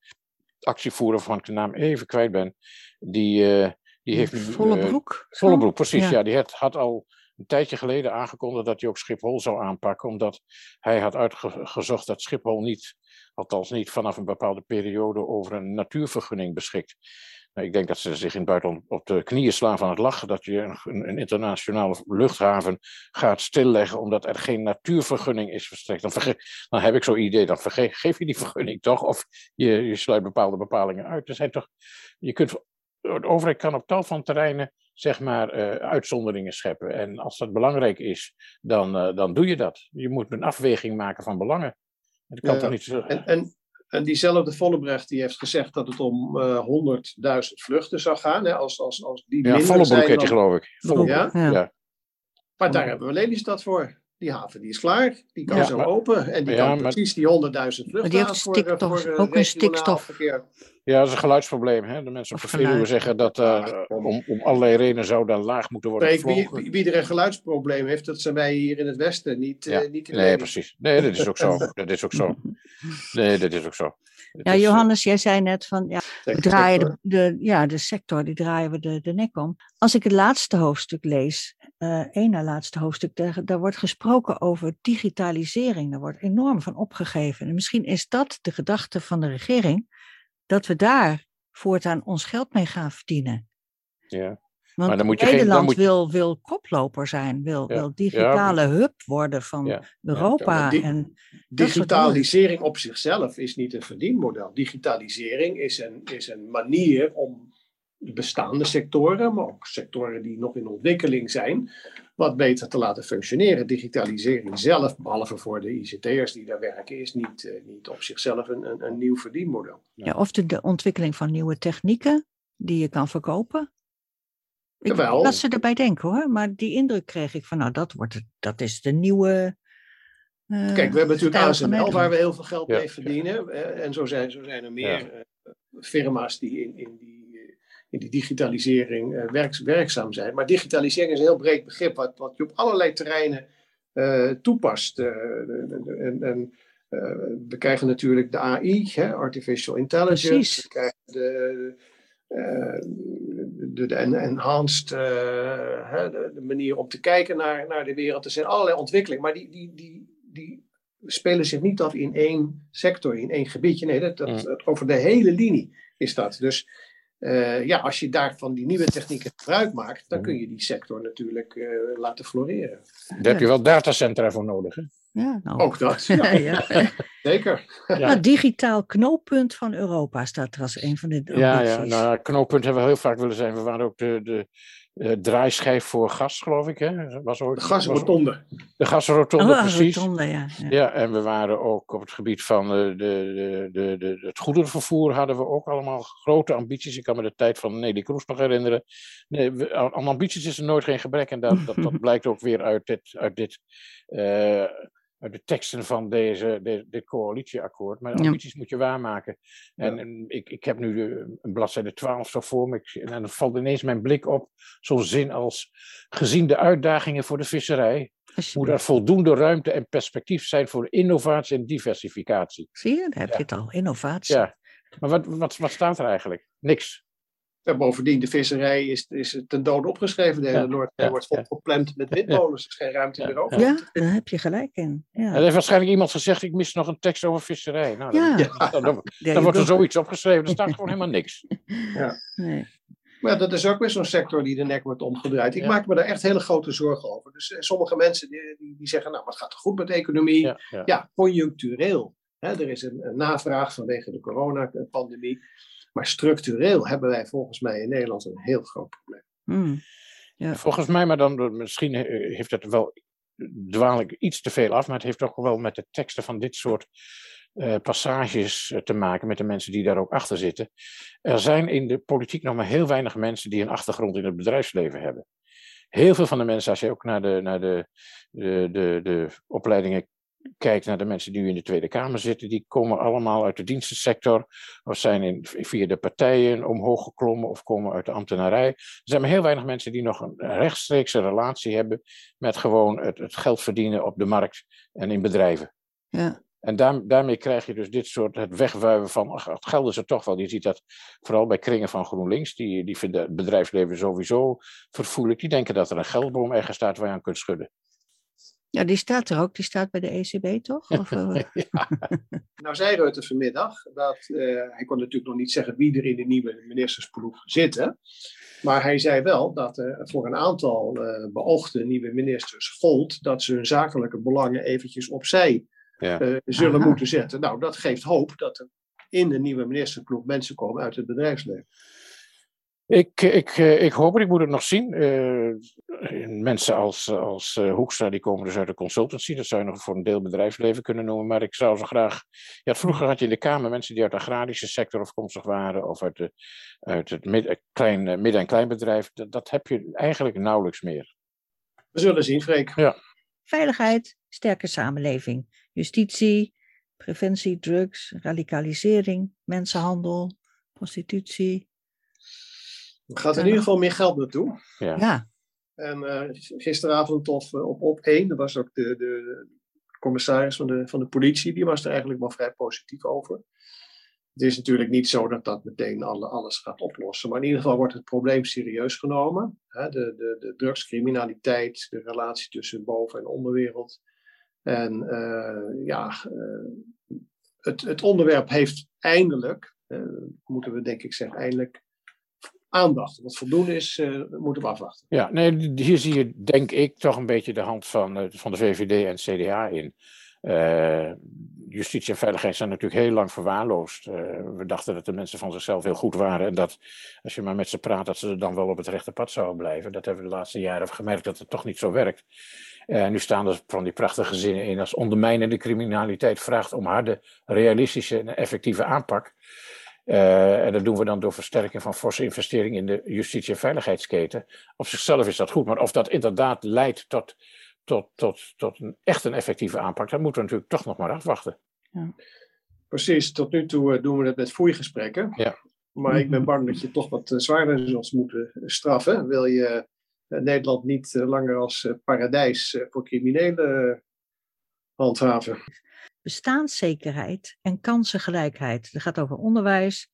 actievoerder van ik de naam even kwijt ben, die, uh, die heeft nu... Volle broek? volle broek, precies. Ja. ja. die had, had al een tijdje geleden aangekondigd dat hij ook Schiphol zou aanpakken, omdat hij had uitgezocht dat Schiphol niet, althans niet vanaf een bepaalde periode, over een natuurvergunning beschikt. Nou, ik denk dat ze zich in het buitenland op de knieën slaan van het lachen dat je een, een internationale luchthaven gaat stilleggen omdat er geen natuurvergunning is verstrekt. Dan, dan heb ik zo'n idee, dan geef je die vergunning toch, of je, je sluit bepaalde bepalingen uit. Er zijn toch, je kunt de overheid kan op tal van terreinen zeg maar uh, uitzonderingen scheppen. En als dat belangrijk is, dan, uh, dan doe je dat. Je moet een afweging maken van belangen. Dat kan ja, toch niet zo... en, en, en diezelfde Vollebrecht die heeft gezegd dat het om uh, 100.000 vluchten zou gaan. Hè, als, als, als die ja, Vollebroek heet die geloof ik. Ja? ja? Maar daar hebben we Lelystad voor. Die haven die is klaar, die kan zo open. En die kan precies die 100.000 vluchten voor, stikstof, voor ook een stikstofverkeer. Ja, dat is een geluidsprobleem. Hè? De mensen op de Veluwe zeggen dat uh, om, om allerlei redenen zou daar laag moeten worden gevlogen. Wie, wie, er een geluidsprobleem heeft, dat zijn wij hier in het Westen, niet, ja. uh, niet in Nee, precies. Nee, dat is ook zo. dat is ook zo. Nee, dat is ook zo. ja, Johannes, jij zei net van, ja, we draaien de, de, ja, de sector, die draaien we de, de nek om. Als ik het laatste hoofdstuk lees, uh, één na laatste hoofdstuk, daar, daar wordt gesproken over digitalisering. Daar wordt enorm van opgegeven. En misschien is dat de gedachte van de regering dat we daar voortaan ons geld mee gaan verdienen. Ja. Want maar dan moet je Nederland geen, wil, wil koploper zijn, wil, wil digitale hub worden van Europa. en digitalisering op zichzelf is niet een verdienmodel. Digitalisering is een, is een manier om bestaande sectoren, maar ook sectoren die nog in ontwikkeling zijn, wat beter te laten functioneren. Digitalisering zelf, behalve voor de ICT'ers die daar werken, is niet, uh, niet op zichzelf een, een, een nieuw verdienmodel. Ja, of de, de, ontwikkeling van nieuwe technieken die je kan verkopen. Ik weet dat ze erbij denken hoor, maar die indruk kreeg ik van nou dat, wordt het, dat is de nieuwe... Uh, Kijk, we hebben natuurlijk ASML waar we heel veel geld mee verdienen. Uh, en zo zijn, zo zijn er meer firma's die in, in die in die digitalisering uh, werkzaam zijn. Maar digitalisering is een heel breed begrip, wat, wat je op allerlei terreinen uh, toepast. Uh, en, en we krijgen natuurlijk de AI, hè, Artificial Intelligence. Precies. We krijgen de, de, de enhanced de, de, manier om te kijken naar, naar de wereld. Er zijn allerlei ontwikkelingen, maar die, die, die, die spelen zich niet af in één sector, in één gebiedje. Nee, dat, dat, mm. over de hele linie is dat. Dus uh, ja, als je daar van die nieuwe technieken gebruik maakt, dan kun je die sector natuurlijk uh, laten floreren. Daar heb je wel datacentra voor nodig. Hè? Ja, nou. Ook dat. Ja. ja. Zeker. Ja. Nou, digitaal knooppunt van Europa staat er als een van de. Ja, ja nou, knooppunt hebben we heel vaak willen zijn. We waren ook de, de, uh, draaischijf voor gas, geloof ik. Hè? Was ook, de gasrotonde. De gasrotonde, oh, precies. Rotonde, ja, ja. ja, en we waren ook op het gebied van de, de, de, de, het goederenvervoer hadden we ook allemaal grote ambities. Ik kan me de tijd van Nelly Kroes nog herinneren. Nee, we, aan ambities is er nooit geen gebrek en dat, dat, dat blijkt ook weer uit dit, uit dit uh, de teksten van deze, de, dit coalitieakkoord. Maar ambities moet je waarmaken. En, en ik, ik heb nu de, een bladzijde 12 zo voor me. en dan valt ineens mijn blik op zo'n zin als... Gezien de uitdagingen voor de visserij... moet er voldoende ruimte en perspectief zijn voor innovatie en diversificatie. Zie je, daar heb je het al. Innovatie. Ja. Maar wat, wat, wat staat er eigenlijk? Niks. Ja, bovendien, de visserij is, is ten dode opgeschreven. De hele Noordzee wordt volgepland met windmolens. Er is geen ruimte meer over. Ja, daar heb je gelijk in. Ja. Er heeft waarschijnlijk iemand gezegd, ik mis nog een tekst over visserij. Nou, dan, dan, dan, dan wordt er zoiets opgeschreven. Er staat gewoon helemaal niks. Ja. Nee. Maar dat is ook weer zo'n sector die de nek wordt omgedraaid. Ik maak me daar echt hele grote zorgen over. Dus eh, sommige mensen die, die, zeggen, nou, maar het gaat goed met de economie. Ja, ja. conjunctureel. Hè, er is een, een navraag vanwege de coronapandemie. Maar structureel hebben wij volgens mij in Nederland een heel groot probleem. Hmm. Ja. Volgens mij, maar dan misschien eh, heeft het wel dwaal ik iets te veel af, maar het heeft ook wel met de teksten van dit soort uh, passages eh, te maken, met de mensen die daar ook achter zitten. Er zijn in de politiek nog maar heel weinig mensen die een achtergrond in het bedrijfsleven hebben. Heel veel van de mensen, als je ook naar de, naar de, de, de, de opleidingen kijkt naar de mensen die nu in de Tweede Kamer zitten, die komen allemaal uit de dienstensector of zijn in, via de partijen omhoog geklommen of komen uit de ambtenarij. Er zijn maar heel weinig mensen die nog een rechtstreekse relatie hebben met gewoon het, het geld verdienen op de markt en in bedrijven. Ja. En daar, daarmee krijg je dus dit soort, het wegwuiven van, ach, het geld is er toch wel. Je ziet dat vooral bij kringen van GroenLinks, die, die vinden het bedrijfsleven sowieso vervoerlijk. Die denken dat er een geldboom ergens staat waar je aan kunt schudden. Ja, die staat er ook. Die staat bij de ECB, toch? Of, uh... nou zei Rutte vanmiddag dat uh, hij kon natuurlijk nog niet zeggen wie er in de nieuwe ministersploeg zitten. Maar hij zei wel dat er voor een aantal uh, beoogde nieuwe ministers gold dat ze hun zakelijke belangen eventjes opzij ja. zullen moeten zetten. Nou, dat geeft hoop dat er in de nieuwe ministersploeg mensen komen uit het bedrijfsleven. Ik, ik, eh, ik hoop het, ik moet het nog zien. Uh, mensen als, als uh, Hoekstra, die komen dus uit de consultancy. Dat zou je nog voor een deel bedrijfsleven kunnen noemen. Maar ik zou ze graag... Ja, vroeger had je in de Kamer mensen die uit de agrarische sector afkomstig waren. Of uit, de, uit het midden, klein, midden- en kleinbedrijf. Dat, dat heb je eigenlijk nauwelijks meer. We zullen zien, Freek. Ja. veiligheid, sterke samenleving, justitie, preventie, drugs, radicalisering, mensenhandel, prostitutie. Er gaat in ieder geval meer geld naartoe. Ja. Ja, En eh, gisteravond of, eh, op op 1, dat was ook de, de commissaris van de, van de politie, die was er eigenlijk wel vrij positief over. Het is natuurlijk niet zo dat dat meteen alle, alles gaat oplossen, maar in ieder geval wordt het probleem serieus genomen. Hè, de, de, de drugscriminaliteit, de relatie tussen boven- en onderwereld. En eh, ja, eh, het, het onderwerp heeft eindelijk, eh, moeten we denk ik zeggen, eindelijk aandacht. Wat voldoende is, eh, moeten we afwachten. Ja, nee, hier zie je, denk ik, toch een beetje de hand van, eh, van de VVD en CDA in. Eh, justitie en veiligheid zijn natuurlijk heel lang verwaarloosd. We dachten dat de mensen van zichzelf heel goed waren en dat als je maar met ze praat, dat ze dan wel op het rechte pad zouden blijven. Dat hebben we de laatste jaren gemerkt dat het toch niet zo werkt. En nu staan er van die prachtige zinnen in als ondermijnende criminaliteit vraagt om harde, realistische en effectieve aanpak. Eh, en dat doen we dan door versterking van forse investering in de justitie- en veiligheidsketen. Op zichzelf is dat goed, maar of dat inderdaad leidt tot, tot, tot, tot een echt een effectieve aanpak, dat moeten we natuurlijk toch nog maar afwachten. Precies, tot nu toe eh, doen we het met foeigesprekken. Ja. Maar ik ben bang dat je toch wat eh, zwaarder zult moeten straffen. Wil je Nederland niet langer als paradijs voor criminelen handhaven? Bestaanszekerheid en kansengelijkheid. Het gaat over onderwijs,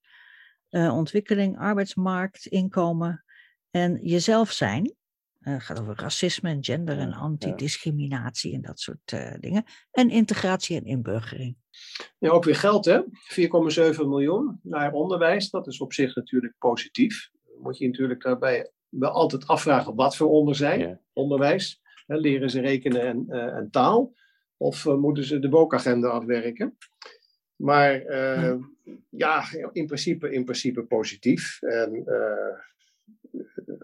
eh, ontwikkeling, arbeidsmarkt, inkomen en jezelf zijn. Eh, Het gaat over racisme en gender en antidiscriminatie en dat soort eh, dingen. En integratie en inburgering. Ja, ook weer geld, hè? 4,7 miljoen naar onderwijs. Dat is op zich natuurlijk positief. Moet je natuurlijk daarbij wel altijd afvragen wat voor onder zijn, Ja. onderwijs. Hè, leren ze rekenen en, eh, en taal? Of eh, moeten ze de boekagenda afwerken? Maar eh, ja, in principe, in principe positief. En eh,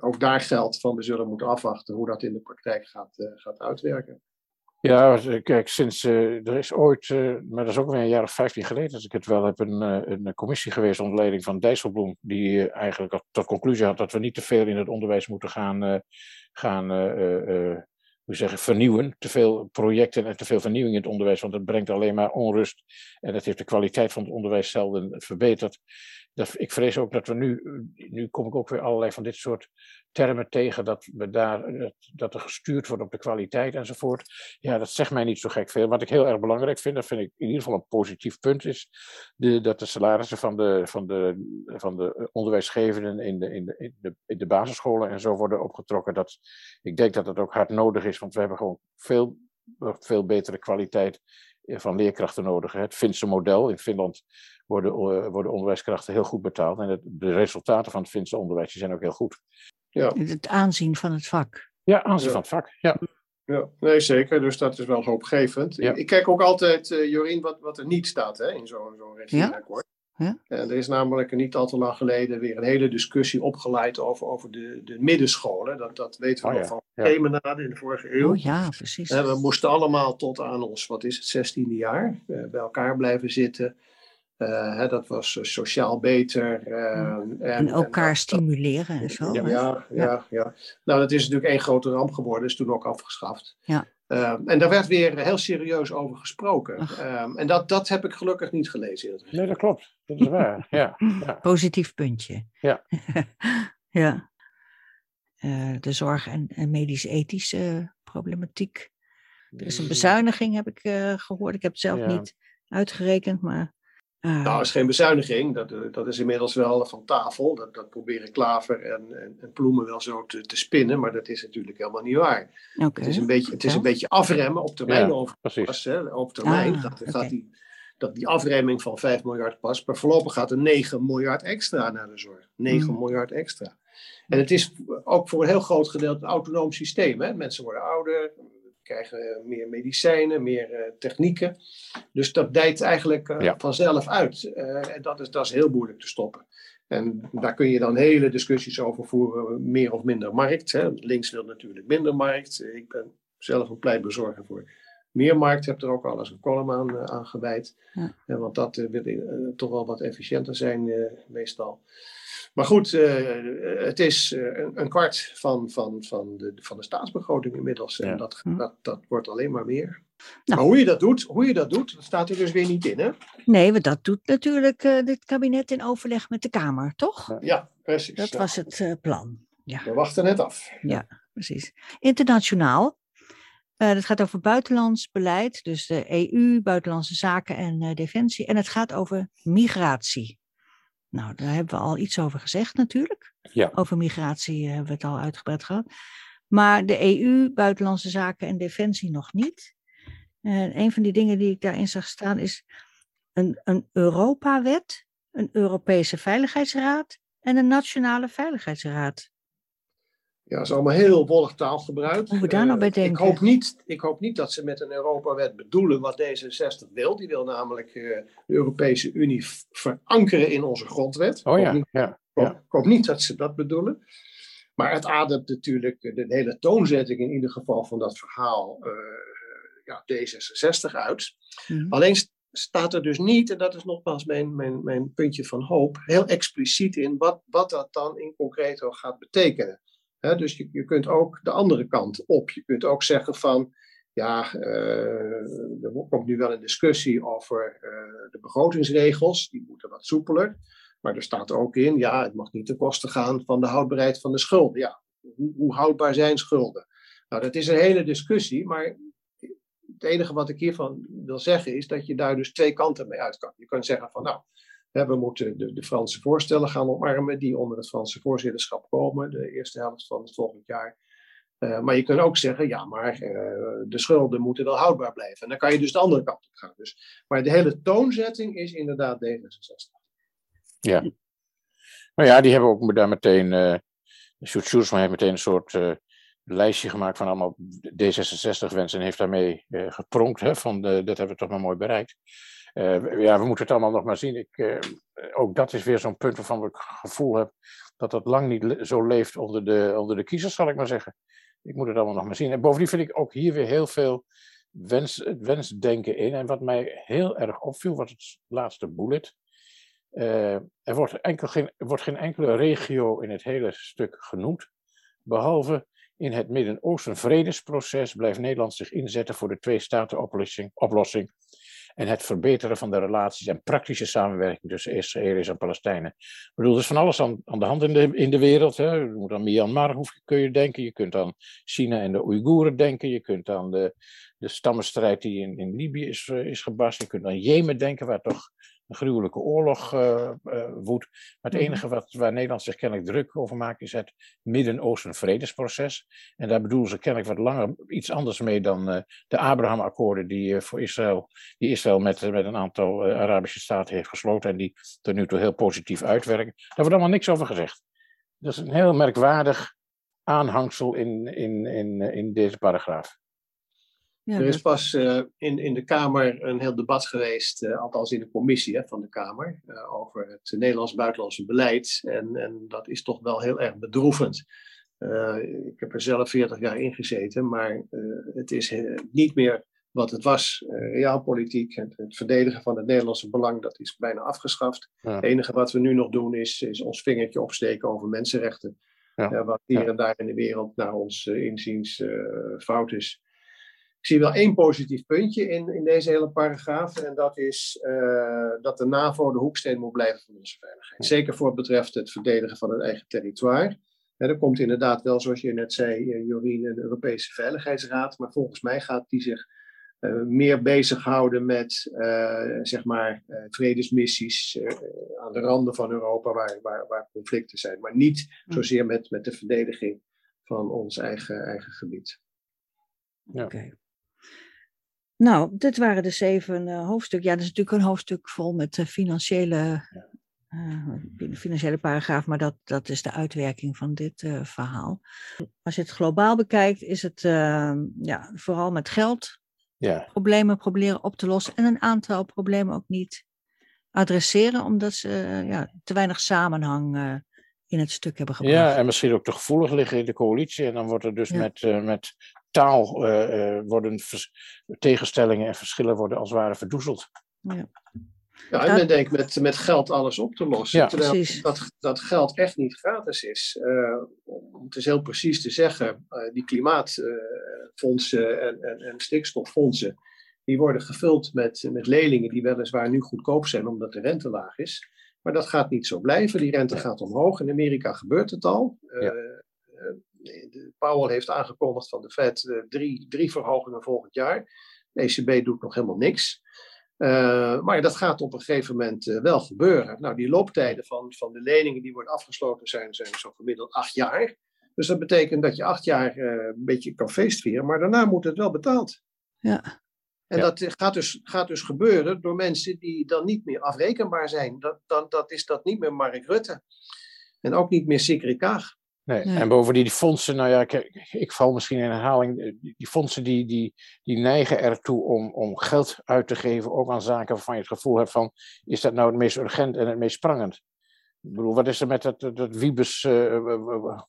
ook daar geldt van we zullen moeten afwachten hoe dat in de praktijk gaat, gaat uitwerken. Ja, kijk, sinds er is ooit, maar dat is ook weer een jaar of vijftien geleden, als ik het wel heb, een, een commissie geweest onder leiding van Dijsselbloem, die eigenlijk tot conclusie had dat we niet te veel in het onderwijs moeten gaan, gaan hoe zeg ik, vernieuwen. Te veel projecten en te veel vernieuwing in het onderwijs, want dat brengt alleen maar onrust en dat heeft de kwaliteit van het onderwijs zelden verbeterd. Ik vrees ook dat we nu, nu kom ik ook weer allerlei van dit soort termen tegen, dat, we daar, dat, dat er gestuurd wordt op de kwaliteit enzovoort. Ja, dat zegt mij niet zo gek veel. Wat ik heel erg belangrijk vind, dat vind ik in ieder geval een positief punt, is de, dat de salarissen van de, van de, van de onderwijsgevenden in de, in, de, in, de, de basisscholen en zo worden opgetrokken. Dat, ik denk dat dat ook hard nodig is, want we hebben gewoon veel, veel betere kwaliteit van leerkrachten nodig. Het Finse model, in Finland worden, eh, worden onderwijskrachten heel goed betaald. En het, de resultaten van het Finse onderwijs die zijn ook heel goed. Ja, Het aanzien van het vak. Ja, aanzien Ja. van het vak. Ja. ja, nee zeker. Dus dat is wel hoopgevend. Ja. Ik, ik kijk ook altijd, eh, Jorien, wat, wat er niet staat hè, in zo'n zo'n regeerakkoord. Ja. En er is namelijk niet al te lang geleden weer een hele discussie opgeleid over, over de, de middenscholen. Dat, dat weten we Oh nog ja, van ja. Kemenade in de vorige eeuw. Oh ja, precies. Hè, we moesten allemaal tot aan ons, wat is het, 16e jaar, eh, bij elkaar blijven zitten. Eh, hè, dat was eh, sociaal beter. eh, en, En elkaar dat- stimuleren en zo. ja, ja, ja, ja. Nou, dat is natuurlijk één grote ramp geworden, is toen ook afgeschaft. Ja. Ehm, en daar werd weer heel serieus over gesproken. Ehm, en dat, dat heb ik gelukkig niet gelezen in het Nee, dat klopt. Dat is waar. Ja. ja. Positief puntje. Ja. ja. Eh, de zorg- en, en medisch-ethische problematiek. Er is een bezuiniging, heb ik eh, gehoord. Ik heb het zelf Ja. niet uitgerekend, maar. Eh, Nou, dat is geen bezuiniging. Dat, eh, dat is inmiddels wel van tafel. Dat, dat proberen Klaver en, en, en Ploemen wel zo te, te spinnen. Maar dat is natuurlijk helemaal niet waar. Oké. Het is een beetje, het is een beetje afremmen op termijn. Ja, over, Precies. hè, op termijn Ah, gaat, oké. gaat die, dat die afremming van 5 miljard pas. Maar voorlopig gaat er 9 miljard extra naar de zorg. 9 Mm. miljard extra. En het is ook voor een heel groot gedeelte een autonoom systeem. Hè? Mensen worden ouder, krijgen meer medicijnen, meer eh, technieken. Dus dat dijt eigenlijk eh, Ja. vanzelf uit. Eh, en dat is, dat is heel moeilijk te stoppen. En daar kun je dan hele discussies over voeren, meer of minder markt. Hè. Links wil natuurlijk minder markt. Ik ben zelf een pleitbezorger voor meer markt. Heb er ook al eens een column aan, aan gewijd. Ja. Want dat wil toch wel wat efficiënter zijn eh, meestal. Maar goed, het is een, kwart van, van, van, de, van de staatsbegroting inmiddels. En dat, hm. dat, dat wordt alleen maar meer. Nou. Maar hoe je dat doet, hoe je dat doet, dat staat er dus weer niet in, hè? Nee, want dat doet natuurlijk uh, dit kabinet in overleg met de Kamer, toch? Ja, precies. Dat was het uh, plan. Ja. We wachten het af. Ja, precies. Internationaal. Uh, het gaat over buitenlands beleid, dus de EU, buitenlandse zaken en defensie. En het gaat over migratie. Nou, daar hebben we al iets over gezegd natuurlijk. Ja. Over migratie hebben we het al uitgebreid gehad. Maar de EU, buitenlandse zaken en defensie nog niet. En een van die dingen die ik daarin zag staan is een, een Europawet, een Europese Veiligheidsraad en een Nationale Veiligheidsraad. Ja, dat is allemaal heel wollig taalgebruik. Hoe we daar nou bij uh, denken. Ik hoop, niet, ik hoop niet dat ze met een Europawet bedoelen wat D66 wil. Die wil namelijk uh, de Europese Unie verankeren in onze grondwet. Oh ja, niet, ja, ja. Ik, hoop niet dat ze dat bedoelen. Maar het ademt natuurlijk de hele toonzetting in ieder geval van dat verhaal uh, ja, D66 uit. Mm. Alleen staat er dus niet, en dat is nogmaals mijn, mijn, mijn puntje van hoop, heel expliciet in wat, wat dat dan in concreto gaat betekenen. Dus je, kunt ook de andere kant op. Je kunt ook zeggen van, ja, uh, er komt nu wel een discussie over uh, de begrotingsregels, die moeten wat soepeler. Maar er staat ook in, ja, het mag niet ten koste gaan van de houdbaarheid van de schulden. Ja, hoe, hoe houdbaar zijn schulden? Nou, dat is een hele discussie, maar het enige wat ik hiervan wil zeggen is dat je daar dus twee kanten mee uit kan. Je kan zeggen van nou, we moeten de, Franse voorstellen gaan omarmen die onder het Franse voorzitterschap komen, de eerste helft van het volgend jaar. Uh, maar je kunt ook zeggen, ja, maar uh, de schulden moeten wel houdbaar blijven. En dan kan je dus de andere kant op gaan. Dus, maar de hele toonzetting is inderdaad D66. Ja. Nou ja, die hebben ook daar meteen, uh, heeft meteen een soort lijstje gemaakt van allemaal D66-wensen en heeft daarmee gepronkt. Hè, van de, dat hebben we toch maar mooi bereikt. Uh, ja, we moeten het allemaal nog maar zien. Ik, uh, ook dat is weer zo'n punt waarvan ik het gevoel heb dat dat lang niet zo leeft onder de, onder de kiezers, zal ik maar zeggen. Ik moet het allemaal nog maar zien. En bovendien vind ik ook hier weer heel veel wens, wensdenken in. En wat mij heel erg opviel, was het laatste bullet. er wordt, enkel geen, wordt geen enkele regio in het hele stuk genoemd, behalve in het Midden-Oosten vredesproces blijft Nederland zich inzetten voor de twee-staten-oplossing en het verbeteren van de relaties en praktische samenwerking tussen Israëliërs en Palestijnen. Ik bedoel, er is van alles aan, aan de hand in de, in de wereld. Hè. Je moet aan Myanmar kun je denken, je kunt aan China en de Oeigoeren denken, je kunt aan de, de stammenstrijd die in, in Libië is, uh, is je kunt aan Jemen denken, waar toch een gruwelijke oorlog uh, uh, woedt. Maar het mhm. enige wat, waar Nederland zich kennelijk druk over maakt, is het Midden-Oosten vredesproces. En daar bedoelen ze kennelijk wat langer iets anders mee dan uh, de Abraham-akkoorden die voor Israël, die Israël met, met een aantal Arabische staten heeft gesloten en die tot nu toe heel positief uitwerken. Daar wordt allemaal niks over gezegd. Dat is een heel merkwaardig aanhangsel in, in, in, in deze paragraaf. Ja, er is pas uh, in, in de Kamer een heel debat geweest, uh, althans in de commissie hè, van de Kamer, uh, over het Nederlands-buitenlandse beleid. En, en dat is toch wel heel erg bedroevend. ik heb er zelf 40 jaar in gezeten, maar het is niet meer wat het was. realpolitiek, het, het, verdedigen van het Nederlandse belang, dat is bijna afgeschaft. Ja. Het enige wat we nu nog doen is, is ons vingertje opsteken over mensenrechten. Ja. wat hier ja. en daar in de wereld naar ons inziens fout is. Ik zie wel één positief puntje in, in deze hele paragraaf. En dat is uh, dat de NAVO de hoeksteen moet blijven van onze veiligheid. Zeker voor het betreft het verdedigen van het eigen territoire. En er komt inderdaad wel, zoals je net zei, uh, Jorien, een Europese Veiligheidsraad. Maar volgens mij gaat die zich uh, meer bezighouden met zeg maar, vredesmissies aan de randen van Europa waar, waar, waar conflicten zijn. Maar niet zozeer met, met de verdediging van ons eigen, eigen gebied. Ja. Oké. Okay. Nou, dit waren de zeven uh, hoofdstukken. Ja, dat is natuurlijk een hoofdstuk vol met uh, financiële, uh, financiële paragraaf, maar dat, dat is de uitwerking van dit verhaal. Als je het globaal bekijkt, is het ehm, ja, vooral met geld ja. problemen proberen op te lossen en een aantal problemen ook niet adresseren, omdat ze ja, te weinig samenhang in het stuk hebben gebracht. Ja, en misschien ook te gevoelig liggen in de coalitie. En dan wordt er dus ja. met, met taal uh, uh, worden tegenstellingen en verschillen worden als het ware verdoezeld. Ja. Ja, en men denkt met, met geld alles op te lossen. Ja. terwijl Precies. dat, dat geld echt niet gratis is. Eh, om het is heel precies te zeggen, eh, die klimaatfondsen en, en, en stikstoffondsen, die worden gevuld met, met leningen die weliswaar nu goedkoop zijn omdat de rente laag is. Maar dat gaat niet zo blijven. Die rente gaat omhoog. In Amerika gebeurt het al. Eh, Ja. Eh, de Powell heeft aangekondigd van de Fed eh, drie, drie verhogingen volgend jaar. De ECB doet nog helemaal niks. Uh, maar dat gaat op een gegeven moment uh, wel gebeuren. Nou, die looptijden van, van de leningen die worden afgesloten zijn, zijn zo gemiddeld acht jaar. Dus dat betekent dat je acht jaar uh, een beetje kan feestvieren, maar daarna moet het wel betaald. Ja. En Ja. dat gaat dus, gaat dus gebeuren door mensen die dan niet meer afrekenbaar zijn. Dat, dan, dat is dat niet meer Mark Rutte. En ook niet meer Sigrid Kaag. Nee. Nee. En bovendien die fondsen, nou ja, ik, ik val misschien in herhaling. eh, Die, fondsen die, die, die neigen ertoe om, om geld uit te geven, ook aan zaken waarvan je het gevoel hebt van, is dat nou het meest urgent en het meest sprangend? Ik bedoel, wat is er met dat, dat, dat Wiebes eh,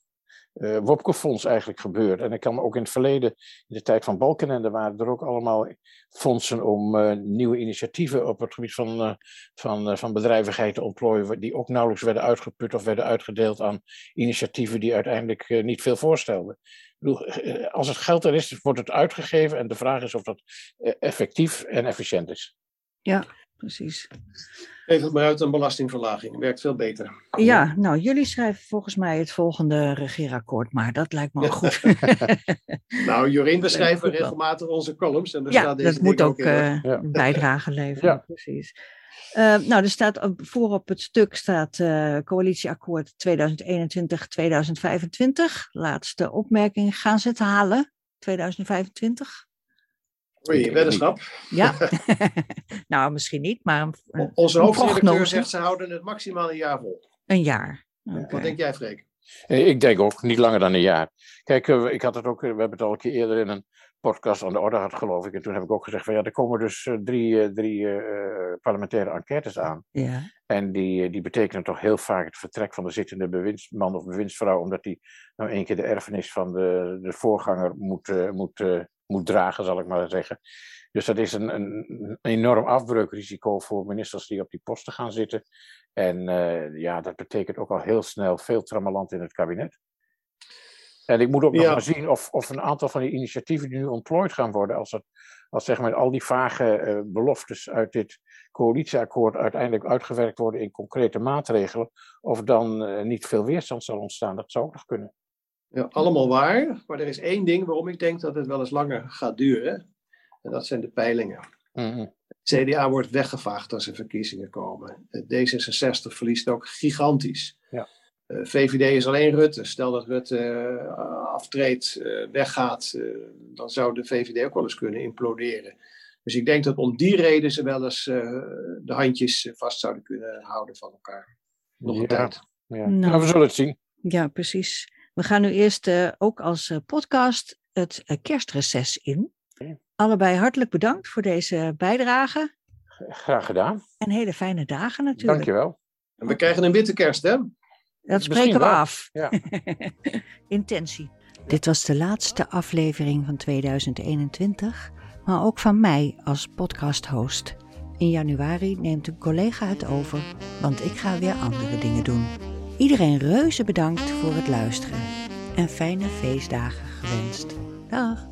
eh, eh, Wopke-fonds eigenlijk gebeurd? En ik kan ook in het verleden, in de tijd van Balkenende, waren er ook allemaal fondsen om eh, nieuwe initiatieven op het gebied van, eh, van, van bedrijvigheid te ontplooien, die ook nauwelijks werden uitgeput of werden uitgedeeld aan initiatieven die uiteindelijk niet veel voorstelden. Als het geld er is, wordt het uitgegeven en de vraag is of dat effectief en efficiënt is. Precies. Geef het maar uit een belastingverlaging. Werkt veel beter. Ja, nou, jullie schrijven volgens mij het volgende regeerakkoord, maar dat lijkt me ook goed. Nou, Jorien, we schrijven regelmatig onze columns. En daar ja, staat deze dat moet ook eh, Ja. bijdrage leveren. Ja. Precies. Eh, nou, er staat op- voor op het stuk staat eh, coalitieakkoord 2021-2025. Laatste opmerking. Gaan ze het halen? 2025? Oei, weddenschap. Ja. nou, misschien niet, maar een, Onze een hoofdredacteur zegt ze houden het maximaal een jaar vol. een jaar. Wat denk jij, Freek? Eh, Ik denk ook niet langer dan een jaar. Kijk, eh, ik had het ook, eh, we hebben het al een keer eerder in een podcast aan de orde gehad, geloof ik. En toen heb ik ook gezegd van ja, er komen dus drie, eh, drie eh, eh, parlementaire enquêtes aan. Ja. En die, die betekenen toch heel vaak het vertrek van de zittende bewindsman of bewindsvrouw, omdat die nou één keer de erfenis van de, de voorganger moet, moet, eh, moet dragen, zal ik maar zeggen. Dus dat is een, een, enorm afbreukrisico voor ministers die op die posten gaan zitten. En eh, ja, dat betekent ook al heel snel veel trammeland in het kabinet. En ik moet ook nog Ja. maar zien of, of een aantal van die initiatieven die nu ontplooid gaan worden, als, dat, als zeg maar al die vage eh, beloftes uit dit coalitieakkoord uiteindelijk uitgewerkt worden in concrete maatregelen, of dan eh, niet veel weerstand zal ontstaan. Dat zou ook nog kunnen. Ja, allemaal waar. Maar er is één ding waarom ik denk dat het wel eens langer gaat duren. En dat zijn de peilingen. Mhm. CDA wordt weggevaagd als er verkiezingen komen. Eh, D66 verliest ook gigantisch. Ja. Eh, VVD is alleen Rutte. Stel dat Rutte eh, aftreedt, eh, weggaat, eh, dan zou de VVD ook wel eens kunnen imploderen. Dus ik denk dat om die reden ze wel eens eh, de handjes vast zouden kunnen houden van elkaar. Nog een Ja. tijd. Ja. Nou. Maar we zullen het zien. Ja, precies. We gaan nu eerst eh, ook als eh, podcast het eh, kerstreces in. Allebei hartelijk bedankt voor deze bijdrage. Graag gedaan. En hele fijne dagen natuurlijk. Dankjewel. En we krijgen een witte kerst, hè? Dat spreken we af. Ja. Intentie. Dit was de laatste aflevering van 2021, maar ook van mij als podcast-host. In januari neemt een collega het over, want ik ga weer andere dingen doen. Iedereen reuze bedankt voor het luisteren en fijne feestdagen gewenst. Dag!